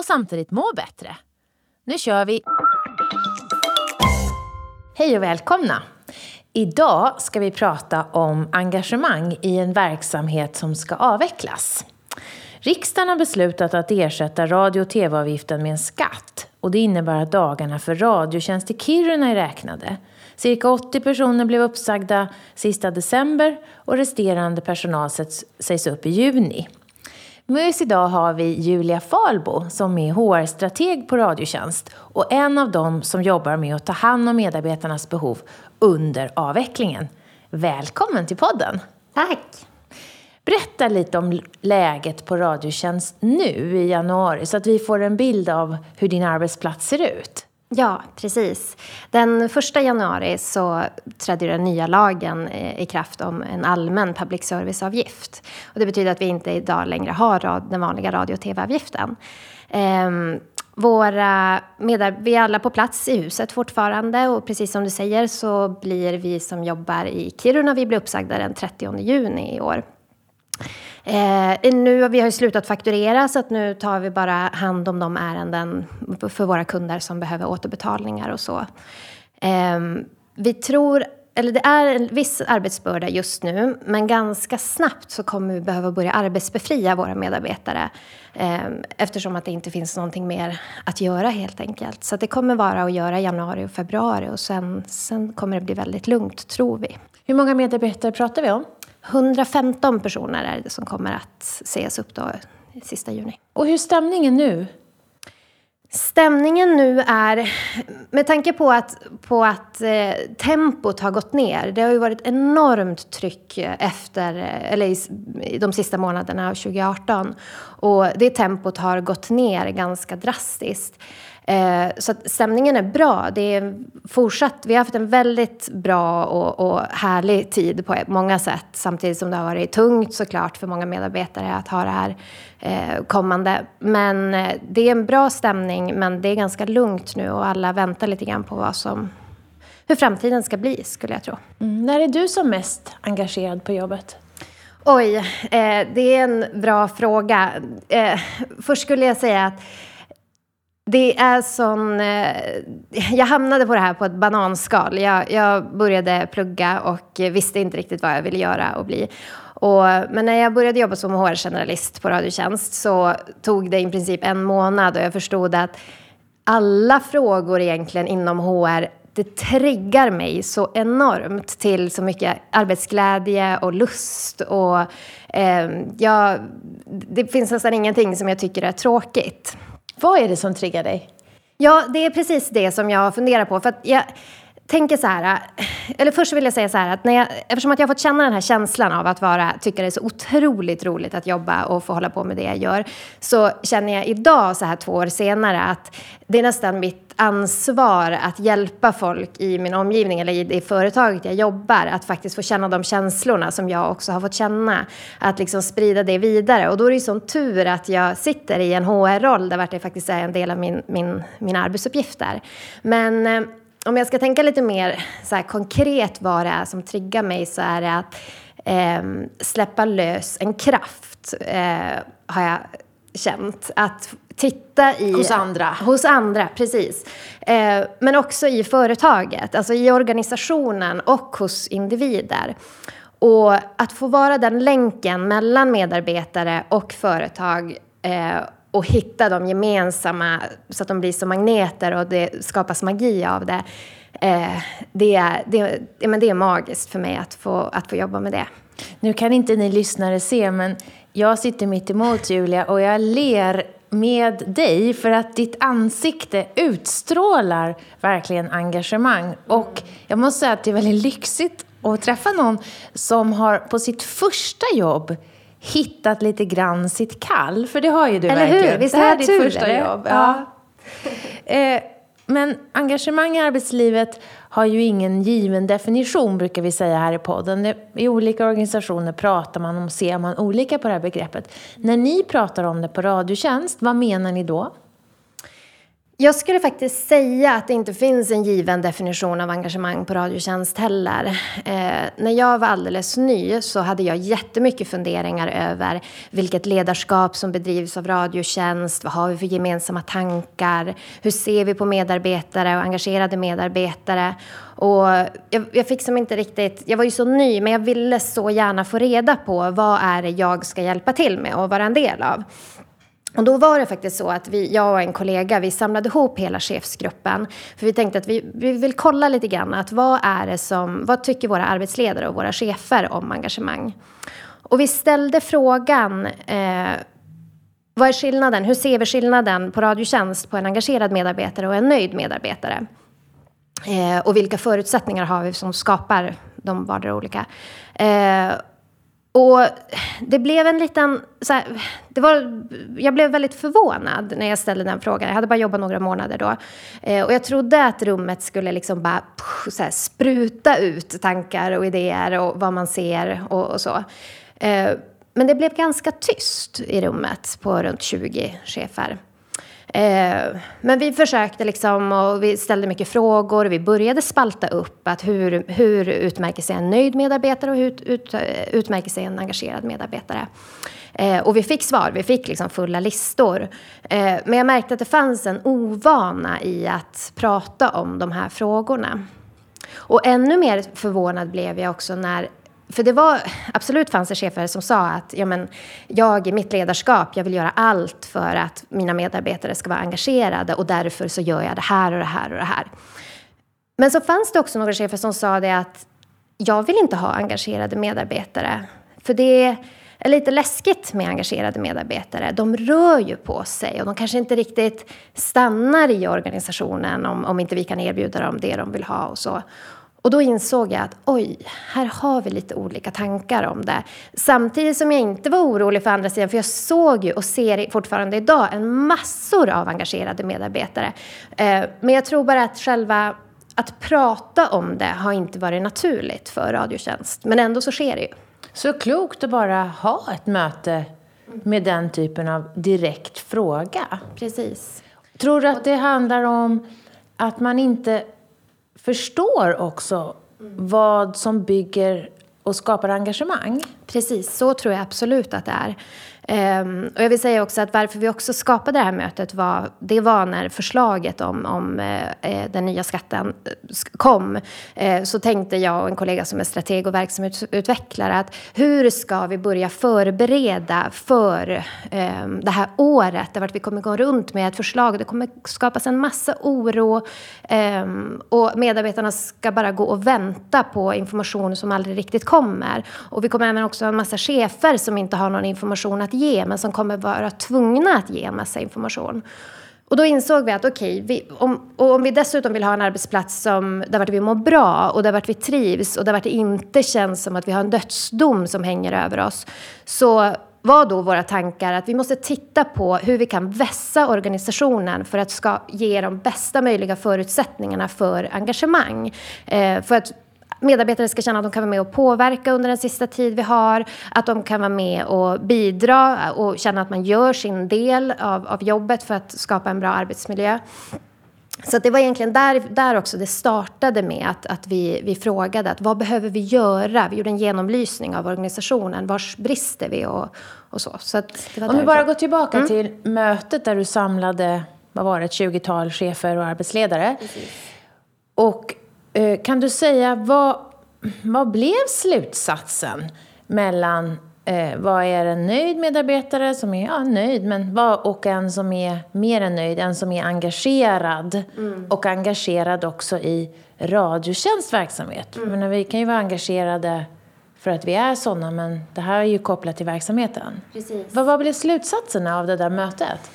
och samtidigt må bättre. Nu kör vi! Hej och välkomna! Idag ska vi prata om engagemang i en verksamhet som ska avvecklas. Riksdagen har beslutat att ersätta radio och tv-avgiften med en skatt och det innebär att dagarna för Radiotjänst i Kiruna är räknade. Cirka 80 personer blev uppsagda sista december och resterande personal sägs upp i juni. Med oss idag har vi Julia Falbo som är HR-strateg på Radiotjänst och en av dem som jobbar med att ta hand om medarbetarnas behov under avvecklingen. Välkommen till podden! Tack! Berätta lite om läget på Radiotjänst nu i januari så att vi får en bild av hur din arbetsplats ser ut. Ja, precis. Den 1 januari så trädde den nya lagen eh, i kraft om en allmän public service-avgift. Och det betyder att vi inte idag längre har den vanliga radio och tv-avgiften. Ehm, våra vi är alla på plats i huset fortfarande och precis som du säger så blir vi som jobbar i Kiruna, vi blir uppsagda den 30 juni i år. Eh, nu, vi har ju slutat fakturera så att nu tar vi bara hand om de ärenden för våra kunder som behöver återbetalningar och så. Eh, vi tror, eller det är en viss arbetsbörda just nu men ganska snabbt så kommer vi behöva börja arbetsbefria våra medarbetare eh, eftersom att det inte finns någonting mer att göra helt enkelt. Så det kommer vara att göra januari och februari och sen, sen kommer det bli väldigt lugnt tror vi. Hur många medarbetare pratar vi om? 115 personer är det som kommer att sägas upp då sista juni. Och hur är stämningen nu? Stämningen nu är, med tanke på att, på att eh, tempot har gått ner. Det har ju varit enormt tryck efter, eller i, de sista månaderna av 2018. Och det tempot har gått ner ganska drastiskt. Eh, så att stämningen är bra. Det är fortsatt, vi har haft en väldigt bra och, och, härlig tid på många sätt. Samtidigt som det har varit tungt såklart för många medarbetare att ha det här eh, kommande. Men eh, det är en bra stämning men det är ganska lugnt nu och alla väntar lite grann på vad som, hur framtiden ska bli skulle jag tro. Mm. När är du som mest engagerad på jobbet? Oj, eh, det är en bra fråga. Eh, först skulle jag säga att det är sån... Eh, jag hamnade på det här på ett bananskal. Jag, jag började plugga och visste inte riktigt vad jag ville göra och bli. Och, men när jag började jobba som HR-generalist på Radiotjänst så tog det i princip en månad och jag förstod att alla frågor egentligen inom HR det triggar mig så enormt till så mycket arbetsglädje och lust. Och, eh, jag, det finns nästan ingenting som jag tycker är tråkigt. Vad är det som triggar dig? Ja, det är precis det som jag funderar på. För att jag tänker så här, eller först vill jag säga så här att när jag, eftersom att jag har fått känna den här känslan av att vara, tycka det är så otroligt roligt att jobba och få hålla på med det jag gör, så känner jag idag så här två år senare att det är nästan mitt ansvar att hjälpa folk i min omgivning eller i det företaget jag jobbar att faktiskt få känna de känslorna som jag också har fått känna. Att liksom sprida det vidare. Och då är det ju sån tur att jag sitter i en HR-roll där det faktiskt är en del av min, min, mina arbetsuppgifter. Men eh, om jag ska tänka lite mer så här, konkret vad det är som triggar mig så är det att eh, släppa lös en kraft eh, har jag känt. Att titta i... Hos andra. Hos andra, precis. Eh, men också i företaget, alltså i organisationen och hos individer. Och att få vara den länken mellan medarbetare och företag eh, och hitta de gemensamma så att de blir som magneter och det skapas magi av det. Eh, det, är, det, men det är magiskt för mig att få, att få jobba med det. Nu kan inte ni lyssnare se, men jag sitter mitt emot Julia och jag ler med dig för att ditt ansikte utstrålar verkligen engagemang. Och jag måste säga att det är väldigt lyxigt att träffa någon som har på sitt första jobb hittat lite grann sitt kall. För det har ju du Eller verkligen. hur? Visst det här är ditt tur, första eller? jobb. Ja. Eh, Men engagemang i arbetslivet har ju ingen given definition, brukar vi säga här i podden. I olika organisationer pratar man om, ser man olika på det här begreppet. När ni pratar om det på Radiotjänst, vad menar ni då? Jag skulle faktiskt säga att det inte finns en given definition av engagemang på Radiotjänst heller. Eh, när jag var alldeles ny så hade jag jättemycket funderingar över vilket ledarskap som bedrivs av Radiotjänst, vad har vi för gemensamma tankar, hur ser vi på medarbetare och engagerade medarbetare. Och jag, jag fick som inte riktigt, jag var ju så ny men jag ville så gärna få reda på vad är det jag ska hjälpa till med och vara en del av. Och då var det faktiskt så att vi, jag och en kollega vi samlade ihop hela chefsgruppen. För vi tänkte att vi, vi vill kolla lite grann att vad är det som, vad tycker våra arbetsledare och våra chefer om engagemang? Och vi ställde frågan eh, vad är skillnaden? Hur ser vi skillnaden på Radiotjänst på en engagerad medarbetare och en nöjd medarbetare? Eh, och vilka förutsättningar har vi som skapar de vardera olika? Eh, och det blev en liten... Så här, det var, jag blev väldigt förvånad när jag ställde den frågan. Jag hade bara jobbat några månader då. Eh, och jag trodde att rummet skulle liksom bara pff, så här, spruta ut tankar och idéer och vad man ser och, och så. Eh, men det blev ganska tyst i rummet på runt 20 chefer. Eh, men vi försökte liksom och vi ställde mycket frågor. Vi började spalta upp att hur, hur utmärker sig en nöjd medarbetare och hur ut, ut, utmärker sig en engagerad medarbetare. Eh, och vi fick svar, vi fick liksom fulla listor. Eh, men jag märkte att det fanns en ovana i att prata om de här frågorna. Och ännu mer förvånad blev jag också när för det var, absolut fanns det chefer som sa att ja, men, jag i mitt ledarskap, jag vill göra allt för att mina medarbetare ska vara engagerade och därför så gör jag det här och det här och det här. Men så fanns det också några chefer som sa det att jag vill inte ha engagerade medarbetare. För det är lite läskigt med engagerade medarbetare. De rör ju på sig och de kanske inte riktigt stannar i organisationen om, om inte vi kan erbjuda dem det de vill ha och så. Och då insåg jag att oj, här har vi lite olika tankar om det. Samtidigt som jag inte var orolig för andra sidan, för jag såg ju och ser fortfarande idag en massor av engagerade medarbetare. Eh, men jag tror bara att själva att prata om det har inte varit naturligt för Radiotjänst. Men ändå så sker det ju. Så klokt att bara ha ett möte med den typen av direkt fråga. Precis. Tror du att det handlar om att man inte förstår också vad som bygger och skapar engagemang? Precis, så tror jag absolut att det är. Um, och jag vill säga också att varför vi också skapade det här mötet var, det var när förslaget om, om eh, eh den nya skatten eh, kom. Eh, så tänkte jag och en kollega som är strateg och verksamhetsutvecklare att hur ska vi börja förbereda för ehm, det här året där vi kommer gå runt med ett förslag. Det kommer skapas en massa oro ehm, och medarbetarna ska bara gå och vänta på information som aldrig riktigt kommer. Och vi kommer även också ha en massa chefer som inte har någon information att ge men som kommer vara tvungna att ge en massa information. Och då insåg vi att okej, okay, om, om vi dessutom vill ha en arbetsplats som, där vart vi mår bra och där vart vi trivs och där vart det inte känns som att vi har en dödsdom som hänger över oss. Så var då våra tankar att vi måste titta på hur vi kan vässa organisationen för att ska ge de bästa möjliga förutsättningarna för engagemang. Eh, för att medarbetare ska känna att de kan vara med och påverka under den sista tid vi har. Att de kan vara med och bidra och känna att man gör sin del av, av jobbet för att skapa en bra arbetsmiljö. Så det var egentligen där, där också det startade med att, att vi, vi frågade att vad behöver vi göra? Vi gjorde en genomlysning av organisationen. Var brister vi och, och så. så Om vi bara går tillbaka mm. till mötet där du samlade, vad var det, ett 20-tal chefer och arbetsledare. Precis. Och kan du säga vad, vad blev slutsatsen mellan eh, vad är en nöjd medarbetare som är ja, nöjd men vad, och en som är mer än nöjd, en som är engagerad mm. och engagerad också i Radiotjänst verksamhet. Mm. Men vi kan ju vara engagerade för att vi är sådana men det här är ju kopplat till verksamheten. Precis. Vad, vad blev slutsatserna av det där mötet?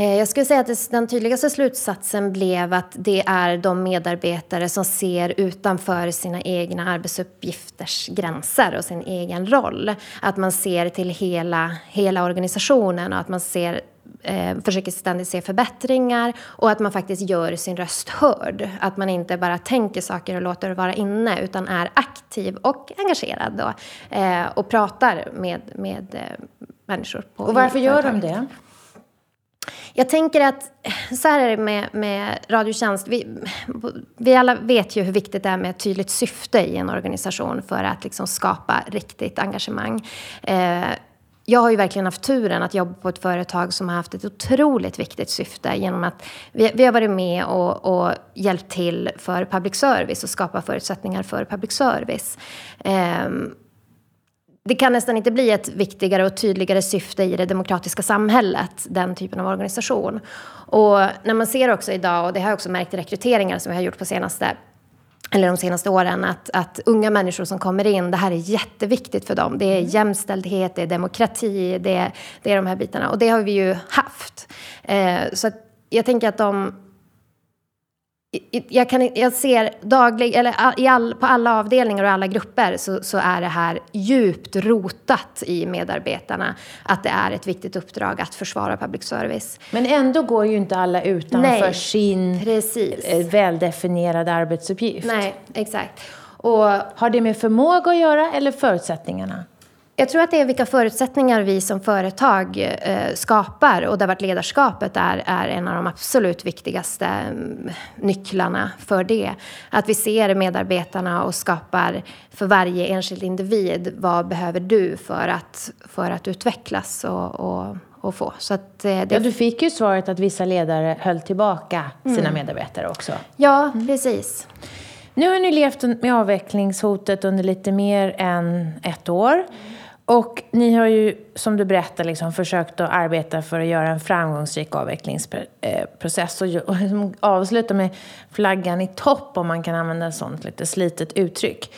Eh, jag skulle säga att den tydligaste slutsatsen blev att det är de medarbetare som ser utanför sina egna arbetsuppgifters gränser och sin egen roll. Att man ser till hela, hela organisationen och att man ser eh, försöker ständigt se förbättringar och att man faktiskt gör sin röst hörd. Att man inte bara tänker saker och låter det vara inne utan är aktiv och engagerad då, eh, och pratar med, med människor. Och varför gör de det? Jag tänker att så här är det med, med Radiotjänst. Vi, vi alla vet ju hur viktigt det är med ett tydligt syfte i en organisation för att liksom skapa riktigt engagemang. Eh, jag har ju verkligen haft turen att jobba på ett företag som har haft ett otroligt viktigt syfte genom att vi, vi har varit med och, och, hjälpt till för public service och skapa förutsättningar för public service. Eh, det kan nästan inte bli ett viktigare och tydligare syfte i det demokratiska samhället, den typen av organisation. Och när man ser också idag, och det har jag också märkt i rekryteringar som vi har gjort på senaste eller de senaste åren, att, att unga människor som kommer in, det här är jätteviktigt för dem. Det är jämställdhet, det är demokrati, det är, det är de här bitarna. Och det har vi ju haft. Eh, så jag tänker att de jag, kan, jag ser daglig, eller i all, på alla avdelningar och alla grupper så, så, är det här djupt rotat i medarbetarna att det är ett viktigt uppdrag att försvara public service. Men ändå går ju inte alla utanför Nej, sin precis. Eh, väldefinierade arbetsuppgift. Nej, exakt. Och, Har det med förmåga att göra eller förutsättningarna? Jag tror att det är vilka förutsättningar vi som företag eh, skapar och där vart ledarskapet är, är en av de absolut viktigaste mm, nycklarna för det. Att vi ser medarbetarna och skapar för varje enskild individ vad behöver du för att, för att utvecklas och, och, och få. Så eh, det... Ja, du fick ju svaret att vissa ledare höll tillbaka sina mm. medarbetare också. Ja, precis. Nu har ni levt med avvecklingshotet under lite mer än ett år. Och ni har ju, som du berättar, liksom, försökt att arbeta för att göra en framgångsrik avvecklingsprocess och, och avsluta med flaggan i topp, om man kan använda ett sånt lite slitet uttryck.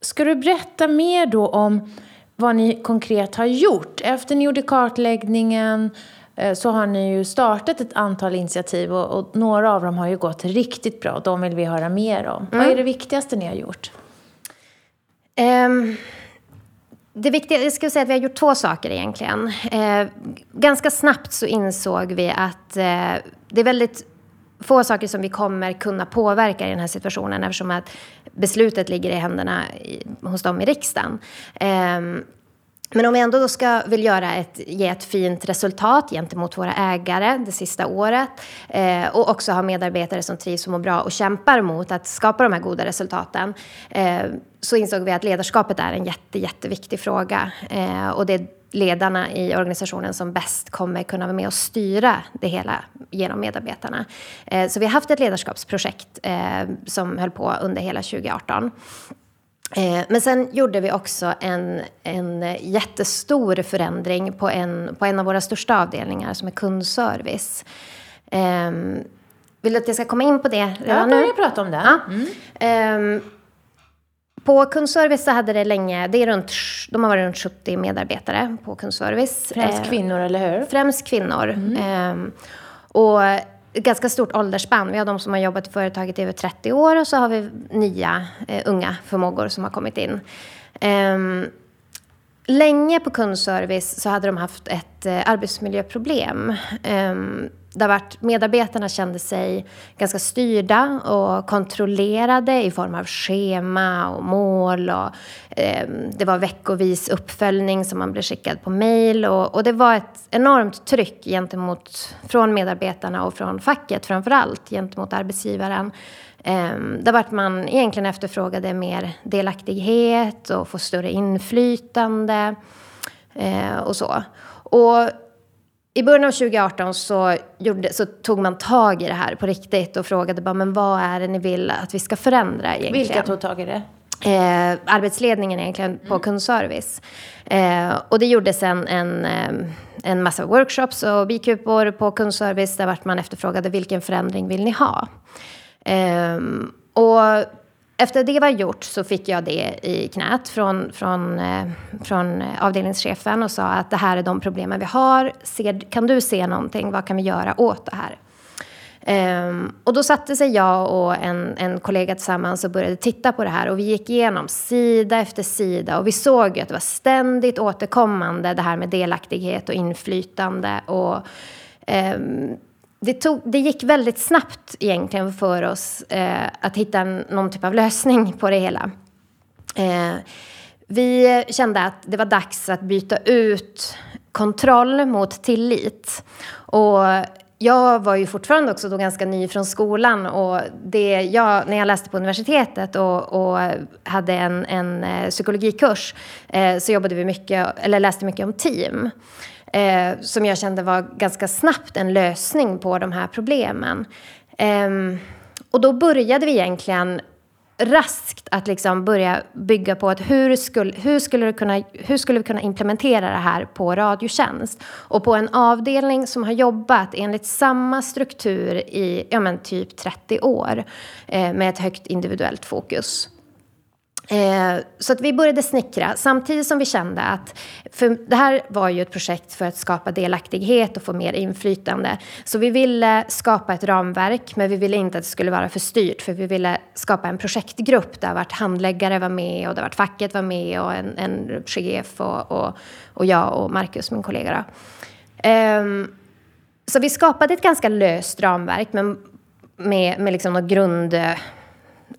Ska du berätta mer då om vad ni konkret har gjort? Efter ni gjorde kartläggningen eh, så har ni ju startat ett antal initiativ och, och, några av dem har ju gått riktigt bra. De vill vi höra mer om. Mm. Vad är det viktigaste ni har gjort? Um det viktiga, jag ska säga att vi har gjort två saker egentligen. Eh, ganska snabbt så insåg vi att eh, det är väldigt få saker som vi kommer kunna påverka i den här situationen eftersom att beslutet ligger i händerna i, hos dem i riksdagen. Eh, men om vi ändå då ska vill göra ett, ge ett fint resultat gentemot våra ägare det sista året eh, och också ha medarbetare som trivs och mår bra och kämpar mot att skapa de här goda resultaten eh, så insåg vi att ledarskapet är en jätte, jätteviktig fråga. Eh, och det är ledarna i organisationen som bäst kommer kunna vara med och styra det hela genom medarbetarna. Eh, så vi har haft ett ledarskapsprojekt eh, som höll på under hela 2018. Eh, men sen gjorde vi också en, en jättestor förändring på en, på en av våra största avdelningar som är kundservice. Eh, vill du att jag ska komma in på det redan ja, nu? Ja, prata om det. Ja. Mm. Eh, på kundservice så hade det länge, det är runt, de har varit runt 70 medarbetare på kundservice. Främst kvinnor, eller hur? Främst kvinnor. Mm. och ganska stort åldersspann. Vi har de som har jobbat i företaget i över 30 år och så har vi nya eh, unga förmågor som har kommit in. Um, länge på kundservice så hade de haft ett eh, arbetsmiljöproblem. Um, där medarbetarna kände sig ganska styrda och kontrollerade i form av schema och mål. Och, eh, det var veckovis uppföljning som man blev skickad på mejl. Och, och, det var ett enormt tryck gentemot, från medarbetarna och från facket framför allt gentemot arbetsgivaren. Eh, där vart man egentligen efterfrågade mer delaktighet och få större inflytande eh, och så. Och i början av 2018 så, gjorde, så, tog man tag i det här på riktigt och frågade bara, men vad är det ni vill att vi ska förändra egentligen? Vilka tog tag i det? Eh, arbetsledningen egentligen på mm. kundservice. Eh, och det gjordes en, en, eh, en massa workshops och bikupor på kundservice där vart man efterfrågade vilken förändring vill ni ha? Eh, och efter det var gjort så fick jag det i knät från, från, eh, från eh, avdelningschefen och sa att det här är de problemen vi har. Ser, kan du se någonting? Vad kan vi göra åt det här? Um, och då satte sig jag och en, en kollega tillsammans och började titta på det här. Och vi gick igenom sida efter sida och vi såg att det var ständigt återkommande det här med delaktighet och inflytande. Och, um, det, tog, det gick väldigt snabbt egentligen för oss eh, att hitta en, någon typ av lösning på det hela. Eh, vi kände att det var dags att byta ut kontroll mot tillit. Och jag var ju fortfarande också då ganska ny från skolan och det jag, när jag läste på universitetet och, och hade en, en eh, psykologikurs eh, så jobbade vi mycket, eller läste mycket om team. Eh, som jag kände var ganska snabbt en lösning på de här problemen. Eh, och då började vi egentligen raskt att liksom börja bygga på att hur skulle, hur, skulle kunna, hur skulle vi kunna implementera det här på Radiotjänst? Och på en avdelning som har jobbat enligt samma struktur i ja men, typ 30 år eh, med ett högt individuellt fokus. Eh, så att vi började snickra samtidigt som vi kände att, för det här var ju ett projekt för att skapa delaktighet och få mer inflytande. Så vi ville skapa ett ramverk men vi ville inte att det skulle vara för styrt för vi ville skapa en projektgrupp där vart handläggare var med och där vart facket var med och en, en chef och, och, och jag och Marcus, min kollega. Eh, så vi skapade ett ganska löst ramverk men med, med liksom någon grund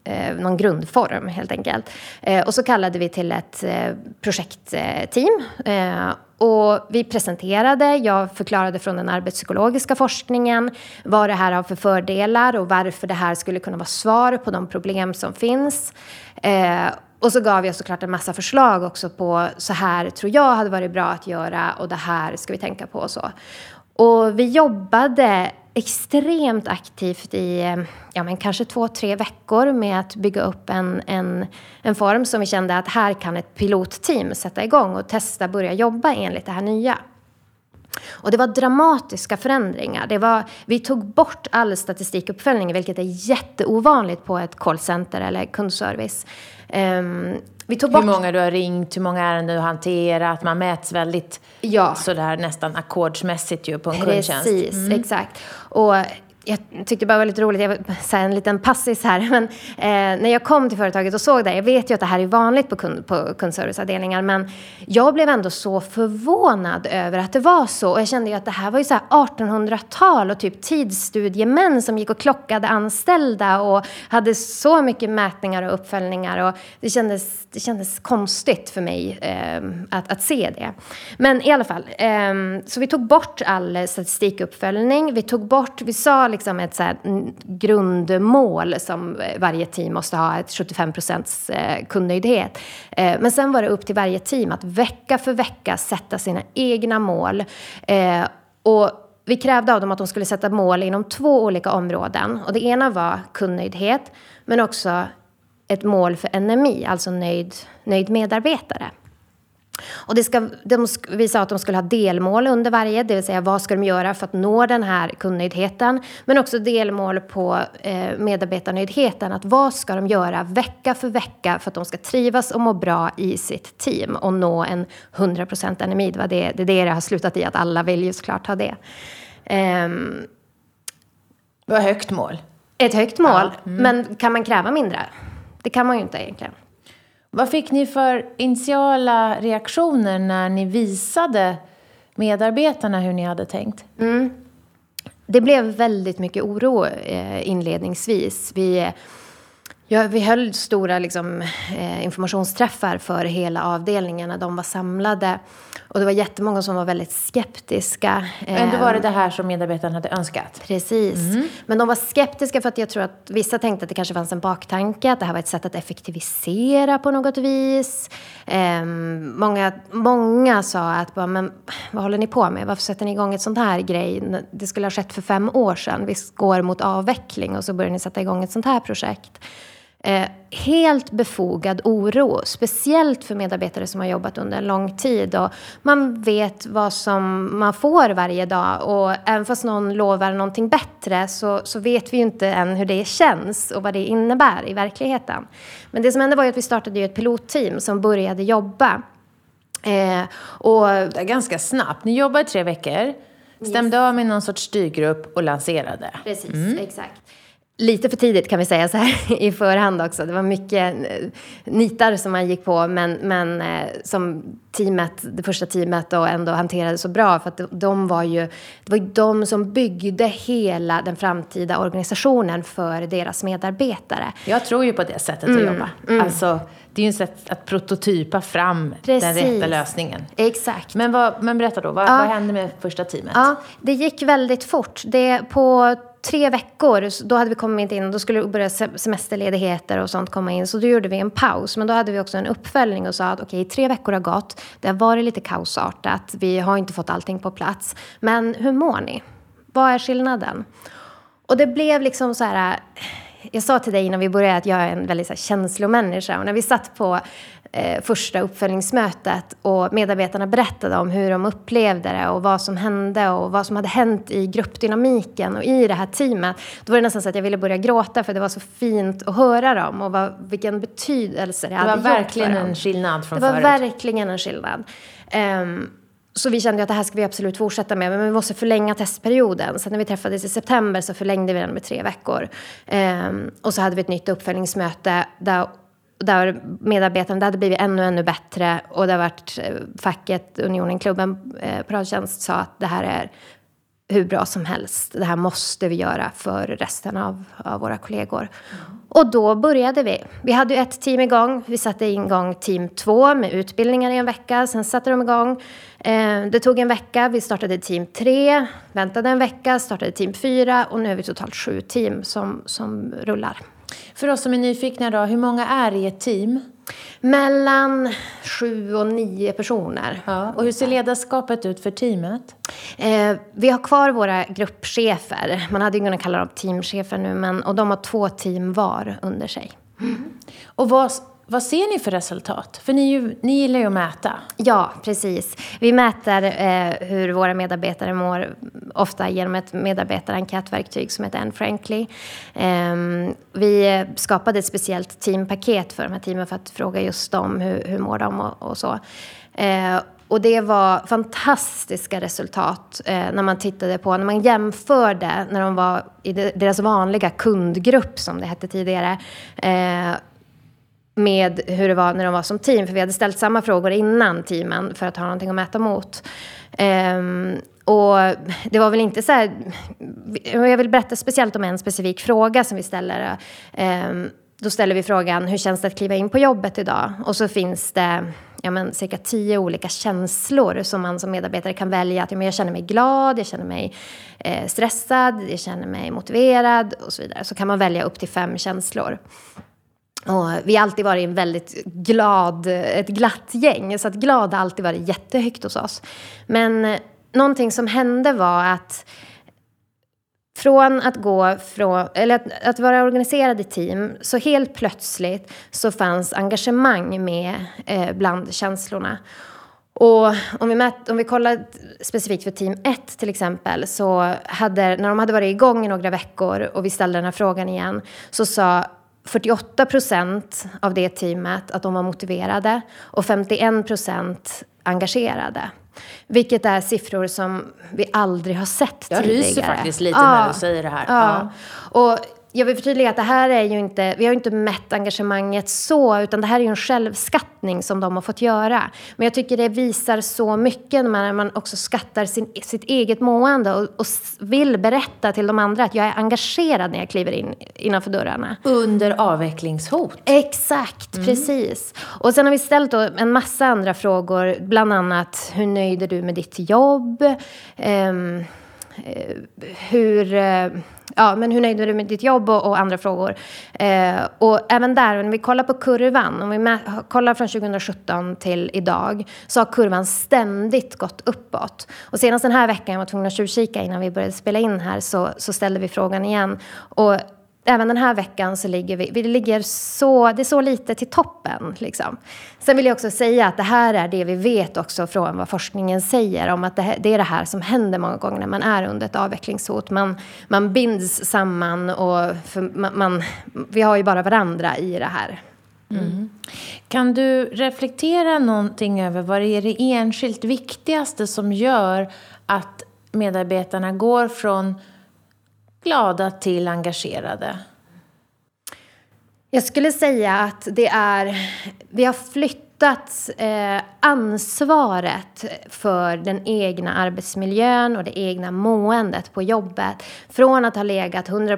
eh, någon grundform helt enkelt. Eh, och så kallade vi till ett eh, projektteam. Eh, och vi presenterade, jag förklarade från den arbetspsykologiska forskningen vad det här har för fördelar och varför det här skulle kunna vara svar på de problem som finns. Eh, och så gav jag såklart en massa förslag också på så här tror jag hade varit bra att göra och det här ska vi tänka på och så. Och vi jobbade extremt aktivt i eh, ja, men kanske två, tre veckor med att bygga upp en, en, en form som vi kände att här kan ett pilotteam sätta igång och testa börja jobba enligt det här nya. Och det var dramatiska förändringar. Det var, vi tog bort all statistikuppföljning, vilket är jätteovanligt på ett callcenter eller kundservice. Um, vi tog bort... Hur många du har ringt, hur många ärenden du har hanterat. Man mäts väldigt ja. sådär nästan ackordsmässigt ju på en Precis, kundtjänst. Precis, mm. exakt. Och jag tyckte bara det var lite roligt, jag säga en liten passis här, men eh, när jag kom till företaget och såg det, jag vet ju att det här är vanligt på, kund, på kundserviceavdelningar, men jag blev ändå så förvånad över att det var så. Och jag kände ju att det här var ju så 1800-tal och typ tidsstudiemän som gick och klockade anställda och hade så mycket mätningar och uppföljningar och det kändes, det kändes konstigt för mig eh, att, att se det. Men i alla fall, eh, så vi tog bort all statistikuppföljning, vi tog bort, vi sa liksom ett så mm, grundmål som eh, varje team måste ha, ett 75 procents eh, kundnöjdhet. Eh, men sen var det upp till varje team att vecka för vecka sätta sina egna mål. Och vi krävde av dem att de skulle sätta mål inom två olika områden. Och det ena var kundnöjdhet, men också ett mål för NMI, alltså nöjd, nöjd medarbetare. Och det ska, de, vi sa att de skulle ha delmål under varje, det vill säga vad ska de göra för att nå den här kundnöjdheten. Men också delmål på eh, medarbetarnöjdheten, att vad ska de göra vecka för vecka för att de ska trivas och må bra i sitt team och nå en 100% NMI. Det, det, det är det det har slutat i, att alla vill ju såklart ha det. Um, det var högt mål. Ett högt mål, ja. mm. men kan man kräva mindre? Det kan man ju inte egentligen. Vad fick ni för initiala reaktioner när ni visade medarbetarna hur ni hade tänkt? Mm. Det blev väldigt mycket oro eh, inledningsvis. Vi, eh, ja, vi höll stora liksom, eh, informationsträffar för hela avdelningen när de var samlade. Och det var jättemånga som var väldigt skeptiska. Ändå var det det här som medarbetarna hade önskat? Precis. Mm. Men de var skeptiska för att jag tror att vissa tänkte att det kanske fanns en baktanke, att det här var ett sätt att effektivisera på något vis. Um, många, många sa att, men vad håller ni på med? Varför sätter ni igång ett sånt här grej? Det skulle ha skett för fem år sedan. Vi går mot avveckling och så börjar ni sätta igång ett sånt här projekt. Eh, helt befogad oro, speciellt för medarbetare som har jobbat under en lång tid. Och man vet vad som man får varje dag och även fast någon lovar någonting bättre så, så vet vi ju inte än hur det känns och vad det innebär i verkligheten. Men det som hände var ju att vi startade ju ett pilotteam som började jobba. Eh, och det är ganska snabbt. Ni jobbade i tre veckor, stämde yes. av med någon sorts styrgrupp och lanserade. Precis, mm. exakt lite för tidigt kan vi säga så här i förhand också. Det var mycket eh, nitar som man gick på men, men eh, som teamet, det första teamet då ändå hanterade så bra för att de var ju, det var ju de som byggde hela den framtida organisationen för deras medarbetare. Jag tror ju på det sättet mm, att jobba. Mm. Alltså, det är ju ett sätt att prototypa fram Precis. den rätta lösningen. Exakt. Men, vad, men berätta då, vad, ja. vad hände med första teamet? Ja, det gick väldigt fort. Det, på tre veckor, då hade vi kommit in, då skulle det börja semesterledigheter och sånt komma in. Så då gjorde vi en paus. Men då hade vi också en uppföljning och sa att okej, okay, tre veckor har gått. Det har varit lite kaosartat. Vi har inte fått allting på plats. Men hur mår ni? Vad är skillnaden? Och det blev liksom så här eh, jag sa till dig innan vi började att jag är en väldigt så här, känslomänniska. Och när vi satt på eh, första uppföljningsmötet och medarbetarna berättade om hur de upplevde det och vad som hände och vad som hade hänt i gruppdynamiken och i det här teamet. Då var det nästan så att jag ville börja gråta för det var så fint att höra dem och vad, vilken betydelse det, det hade gjort för dem. Det var verkligen en skillnad från förut. Det var förut. verkligen en skillnad. Um, så vi kände att det här ska vi absolut fortsätta med, men vi måste förlänga testperioden. Så när vi träffades i september så förlängde vi den med tre veckor. Um, och så hade vi ett nytt uppföljningsmöte där där medarbetarna, det hade blivit ännu, ännu bättre och det har varit eh, facket, Unionen, klubben eh, på sa att det här är hur bra som helst. Det här måste vi göra för resten av, av våra kollegor. Mm. Och då började vi. Vi hade ju ett team igång. Vi satte igång team två med utbildningar i en vecka. Sen satte de igång. Eh, det tog en vecka. Vi startade team tre, väntade en vecka, startade team fyra och nu är vi totalt sju team som, som rullar. För oss som är nyfikna då, hur många är i ett team? Mellan sju och nio personer. Ja. Och hur ser ledarskapet ut för teamet? Eh, vi har kvar våra gruppchefer. Man hade ju kunnat kalla dem teamchefer nu, men, och de har två team var under sig. Mm. Och vad vad ser ni för resultat? För ni, ju, ni gillar ju att mäta. Ja, precis. Vi mäter eh, hur våra medarbetare mår, ofta genom ett medarbetarenkätverktyg som heter Anne Eh, vi skapade ett speciellt teampaket för de här teamen för att fråga just dem hur, hur mår de och, och så. Eh, och det var fantastiska resultat eh, när man tittade på, när man jämförde när de var i deras vanliga kundgrupp som det hette tidigare eh, med hur det var när de var som team. För vi hade ställt samma frågor innan teamen för att ha någonting att mäta mot. Um, och det var väl inte så här... Jag vill berätta speciellt om en specifik fråga som vi ställer. Um, då ställer vi frågan, hur känns det att kliva in på jobbet idag? Och så finns det ja, men, cirka tio olika känslor som man som medarbetare kan välja. Att ja, men jag känner mig glad, jag känner mig eh, stressad, jag känner mig motiverad och så vidare. Så kan man välja upp till fem känslor. Och vi har alltid varit en väldigt glad, ett glatt gäng. Så att glad har alltid varit jättehögt hos oss. Men eh, någonting som hände var att från att gå från, eller att, att vara organiserad i team, så helt plötsligt så fanns engagemang med eh, bland känslorna. Och om vi, mät, om vi kollar specifikt för team 1 till exempel, så hade, när de hade varit igång i några veckor och vi ställde den här frågan igen, så sa 48 procent av det teamet att de var motiverade och 51 procent engagerade. Vilket är siffror som vi aldrig har sett jag tidigare. Jag ryser faktiskt lite ja. när du säger det här. Ja. ja. Och jag vill förtydliga att det här är ju inte, vi har inte mätt engagemanget så, utan det här är ju en självskattning som de har fått göra. Men jag tycker det visar så mycket när man också skattar sin, sitt eget mående och, och, vill berätta till de andra att jag är engagerad när jag kliver in innanför dörrarna. Under avvecklingshot. Exakt, mm. precis. Och sen har vi ställt en massa andra frågor, bland annat hur nöjd är du med ditt jobb? Um, hur, eh, ja, men hur nöjd är du med ditt jobb och, och andra frågor. Eh, och även där, om vi kollar på kurvan, om vi med, kollar från 2017 till idag, så har kurvan ständigt gått uppåt. Och senast den här veckan, jag var tvungen att tjuvkika innan vi började spela in här, så, så ställde vi frågan igen. Och även den här veckan så ligger vi, vi ligger så, det är så lite till toppen. Liksom. Sen vill jag också säga att det här är det vi vet också från vad forskningen säger om att det, det är det här som händer många gånger när man är under ett avvecklingshot. Man, man binds samman och man, man, vi har ju bara varandra i det här. Mm. mm. Kan du reflektera någonting över vad det är det enskilt viktigaste som gör att medarbetarna går från glada till engagerade? Jag skulle säga att det är... Vi har flyttat eh, ansvaret för den egna arbetsmiljön och det egna måendet på jobbet från att ha legat 100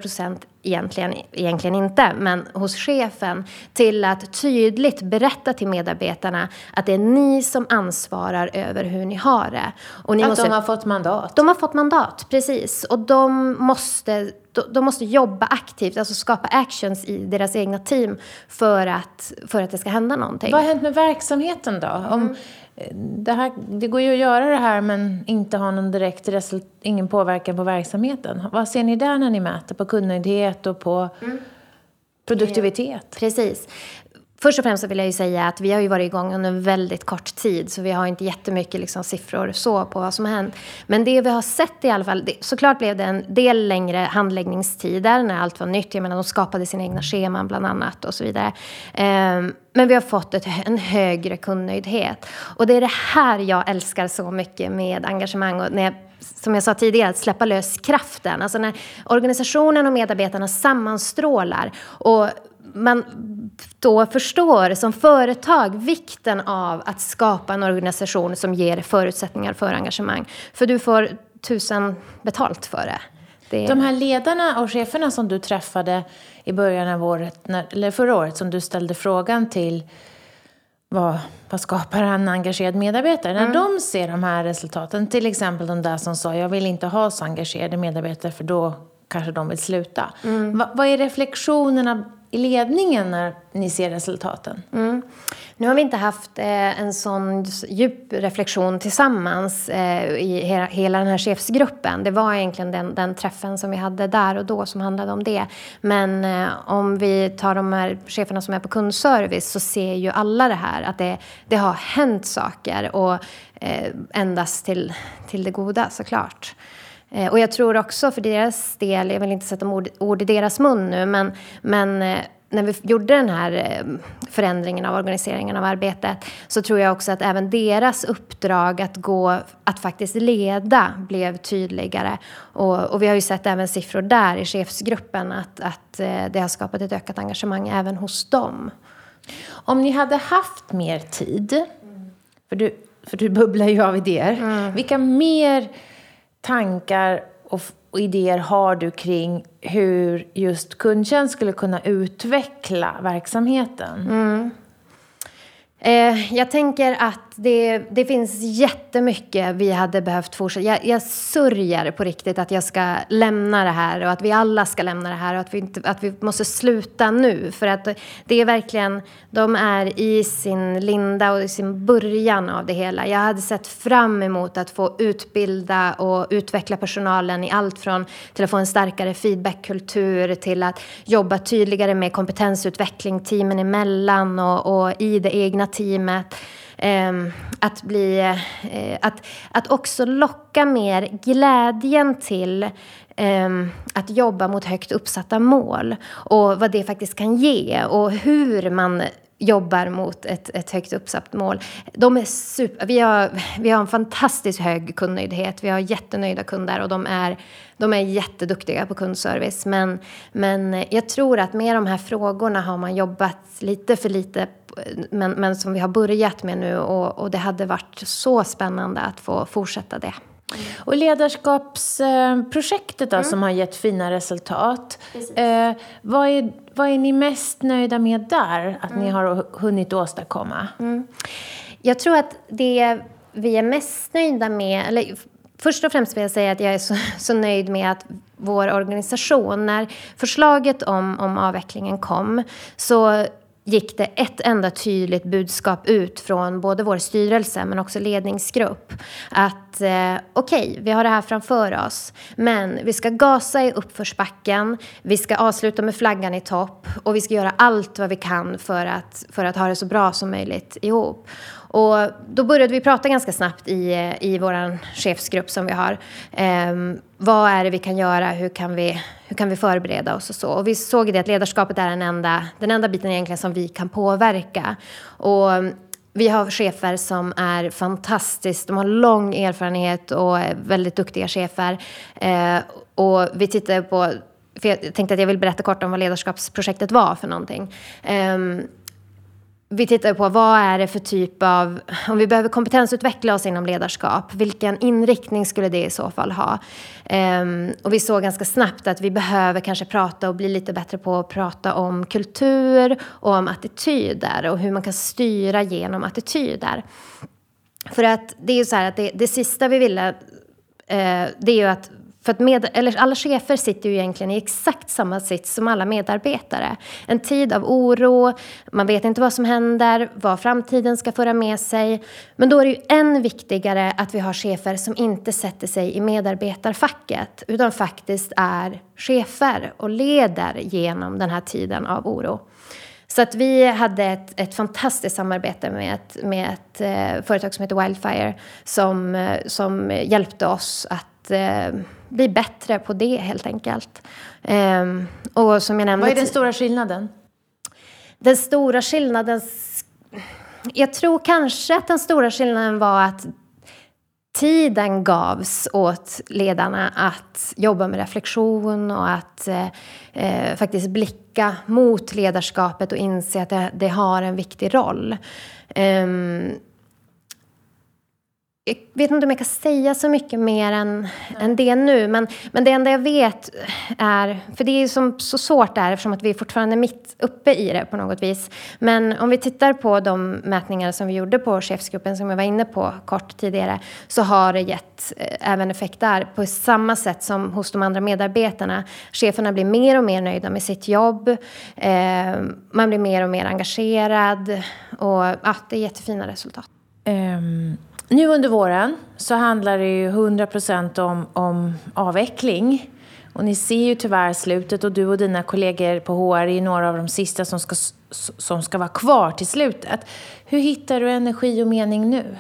egentligen, egentligen inte, men hos chefen till att tydligt berätta till medarbetarna att det är ni som ansvarar över hur ni har det. Och ni att måste, de har fått mandat? De har fått mandat, precis. Och de måste, de måste jobba aktivt, alltså skapa actions i deras egna team för att, för att det ska hända någonting. Vad har hänt med verksamheten då? Om, mm det, här, det går ju att göra det här men inte ha någon direkt ingen påverkan på verksamheten. Vad ser ni där när ni mäter på kundnöjdhet och på mm. produktivitet? Precis. Först och främst vill jag ju säga att vi har ju varit igång under väldigt kort tid så vi har inte jättemycket liksom siffror så på vad som har hänt. Men det vi har sett i alla fall, det, såklart blev det en del längre handläggningstider när allt var nytt. Jag menar de skapade sina egna scheman bland annat och så vidare. Um, men vi har fått ett, en högre kundnöjdhet. Och det är det här jag älskar så mycket med engagemang. Och när jag, som jag sa tidigare, att släppa lös kraften. Alltså när organisationen och medarbetarna sammanstrålar och man då förstår som företag vikten av att skapa en organisation som ger förutsättningar för engagemang. För du får tusen betalt för det. det... De här ledarna och cheferna som du träffade i början av året, eller förra året, som du ställde frågan till vad, vad skapar en engagerad medarbetare? Mm. När de ser de här resultaten, till exempel de där som sa jag vill inte ha så engagerade medarbetare för då kanske de vill sluta. Mm. Va, vad är reflektionerna i ledningen när ni ser resultaten? Mm. Nu har vi inte haft eh, en sån djup reflektion tillsammans eh, i hela, hela, den här chefsgruppen. Det var egentligen den, den, träffen som vi hade där och då som handlade om det. Men eh, om vi tar de här cheferna som är på kundservice så ser ju alla det här att det, det har hänt saker och eh, endast till, till det goda såklart. Eh, och jag tror också för deras del, jag vill inte sätta ord, ord i deras mun nu, men, men eh, när vi gjorde den här eh, förändringen av organiseringen av arbetet så tror jag också att även deras uppdrag att gå, att faktiskt leda blev tydligare. Och, och vi har ju sett även siffror där i chefsgruppen att, att det har skapat ett ökat engagemang även hos dem. Om ni hade haft mer tid, för du, för du bubblar ju av idéer, mm. vilka mer tankar och, och idéer har du kring hur just kundtjänst skulle kunna utveckla verksamheten? Mm. Eh, jag tänker att det, det finns jättemycket vi hade behövt fortsätta. Jag, jag sörjer på riktigt att jag ska lämna det här och att vi alla ska lämna det här och att vi, inte, att vi måste sluta nu. För att det är verkligen, de är i sin linda och i sin början av det hela. Jag hade sett fram emot att få utbilda och utveckla personalen i allt från till att få en starkare feedbackkultur till att jobba tydligare med kompetensutveckling teamen emellan och, och i det egna teamet. Ehm, att, bli, eh, att, att också locka mer glädjen till ehm, att jobba mot högt uppsatta mål och vad det faktiskt kan ge och hur man jobbar mot ett, ett högt uppsatt mål. De är super, vi, har, vi har en fantastiskt hög kundnöjdhet. Vi har jättenöjda kunder och de är, de är jätteduktiga på kundservice. Men, men jag tror att med de här frågorna har man jobbat lite för lite men, men som vi har börjat med nu och, och det hade varit så spännande att få fortsätta det. Och ledarskapsprojektet då, mm. som har gett fina resultat. Eh, vad, är, vad är ni mest nöjda med där, att mm. ni har hunnit åstadkomma? Mm. Jag tror att det vi är mest nöjda med, eller först och främst vill jag säga att jag är så, så nöjd med att vår organisation, när förslaget om, om avvecklingen kom, så gick det ett enda tydligt budskap ut från både vår styrelse men också ledningsgrupp. Att att eh, okej, okay, vi har det här framför oss. Men vi ska gasa i uppförsbacken, vi ska avsluta med flaggan i topp och vi ska göra allt vad vi kan för att, för att ha det så bra som möjligt ihop. Och då började vi prata ganska snabbt i, eh, i vår chefsgrupp som vi har. Eh, vad är det vi kan göra? Hur kan vi, hur kan vi förbereda oss och så? Och vi såg det att ledarskapet är den enda, den enda biten egentligen som vi kan påverka. Och vi har chefer som är fantastiskt, de har lång erfarenhet och är väldigt duktiga chefer. Eh, och vi tittar på, för jag tänkte att jag vill berätta kort om vad ledarskapsprojektet var för någonting. Eh, vi tittar på vad är det för typ av, om vi behöver kompetensutveckla oss inom ledarskap, vilken inriktning skulle det i så fall ha? Um, och vi såg ganska snabbt att vi behöver kanske prata och bli lite bättre på att prata om kultur och om attityder och hur man kan styra genom attityder. För att det är ju så här att det, det sista vi ville, uh, det är ju att för att med, eller alla chefer sitter ju egentligen i exakt samma sits som alla medarbetare. En tid av oro, man vet inte vad som händer, vad framtiden ska föra med sig. Men då är det ju än viktigare att vi har chefer som inte sätter sig i medarbetarfacket utan faktiskt är chefer och leder genom den här tiden av oro. Så att vi hade ett, ett fantastiskt samarbete med ett, med ett eh, företag som heter Wildfire som, eh, som hjälpte oss att eh, bli bättre på det helt enkelt. Um, och som jag nämnde, Vad är den stora skillnaden? Den stora skillnaden... Jag tror kanske att den stora skillnaden var att tiden gavs åt ledarna att jobba med reflektion och att eh, eh faktiskt blicka mot ledarskapet och inse att det, det har en viktig roll. Um, jag vet inte om jag kan säga så mycket mer än, än det nu. Men, men det enda jag vet är, för det är som så svårt där eftersom att vi är fortfarande mitt uppe i det på något vis. Men om vi tittar på de mätningar som vi gjorde på chefsgruppen som jag var inne på kort tidigare så har det gett eh, även effekt där på samma sätt som hos de andra medarbetarna. Cheferna blir mer och mer nöjda med sitt jobb. Eh, man blir mer och mer engagerad och ja, det är jättefina resultat. Um nu under våren så handlar det ju 100 procent om, om avveckling. Och ni ser ju tyvärr slutet och du och dina kollegor på HR är några av de sista som ska, som ska vara kvar till slutet. Hur hittar du energi och mening nu?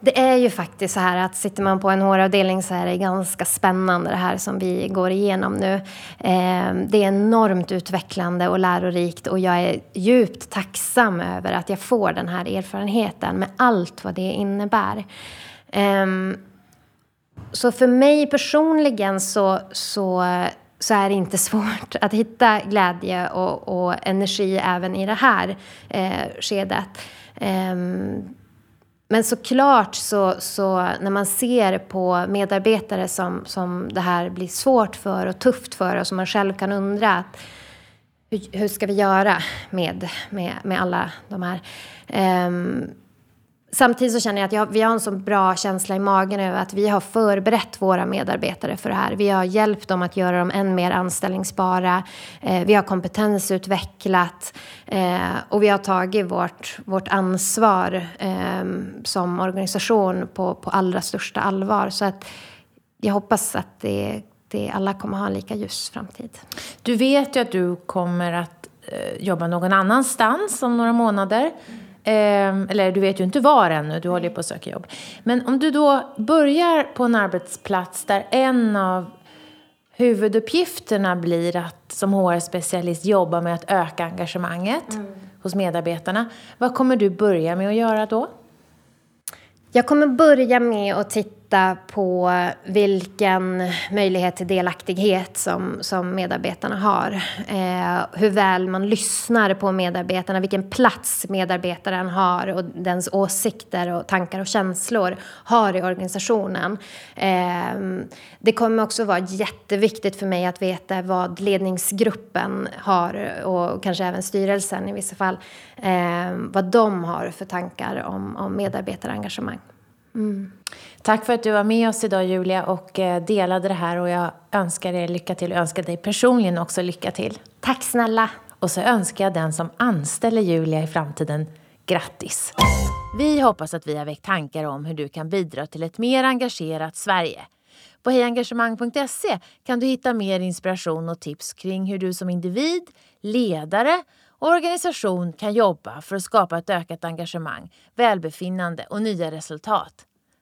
Det är ju faktiskt så här att sitter man på en HR-avdelning så är det ganska spännande det här som vi går igenom nu. Ehm, det är enormt utvecklande och lärorikt och jag är djupt tacksam över att jag får den här erfarenheten med allt vad det innebär. Ehm, så för mig personligen så, så, så är det inte svårt att hitta glädje och, och energi även i det här eh, skedet. Um, men såklart så, så när man ser på medarbetare som, som det här blir svårt för och tufft för och som man själv kan undra att, hur, hur ska vi göra med, med, med alla de här. Um, Samtidigt så känner jag att jag, vi har en så bra känsla i magen över att vi har förberett våra medarbetare för det här. Vi har hjälpt dem att göra dem än mer anställningsbara. Eh, vi har kompetensutvecklat eh, och vi har tagit vårt, vårt ansvar eh, som organisation på, på allra största allvar. Så att jag hoppas att det, det, alla kommer ha en lika ljus framtid. Du vet ju att du kommer att eh, jobba någon annanstans om några månader. Eh, eller du vet ju inte var ännu, du håller ju på att söka jobb. Men om du då börjar på en arbetsplats där en av huvuduppgifterna blir att som HR-specialist jobba med att öka engagemanget mm. hos medarbetarna. Vad kommer du börja med att göra då? Jag kommer börja med att titta titta på vilken möjlighet till delaktighet som, som medarbetarna har. Eh, hur väl man lyssnar på medarbetarna, vilken plats medarbetaren har och dens åsikter och tankar och känslor har i organisationen. Eh, det kommer också vara jätteviktigt för mig att veta vad ledningsgruppen har och kanske även styrelsen i vissa fall, eh, vad de har för tankar om, om medarbetarengagemang. Mm. Tack för att du var med oss idag Julia och eh, delade det här och jag önskar er lycka till och önskar dig personligen också lycka till. Tack snälla! Och så önskar jag den som anställer Julia i framtiden grattis! Vi hoppas att vi har väckt tankar om hur du kan bidra till ett mer engagerat Sverige. På hejengagemang.se kan du hitta mer inspiration och tips kring hur du som individ, ledare och organisation kan jobba för att skapa ett ökat engagemang, välbefinnande och nya resultat.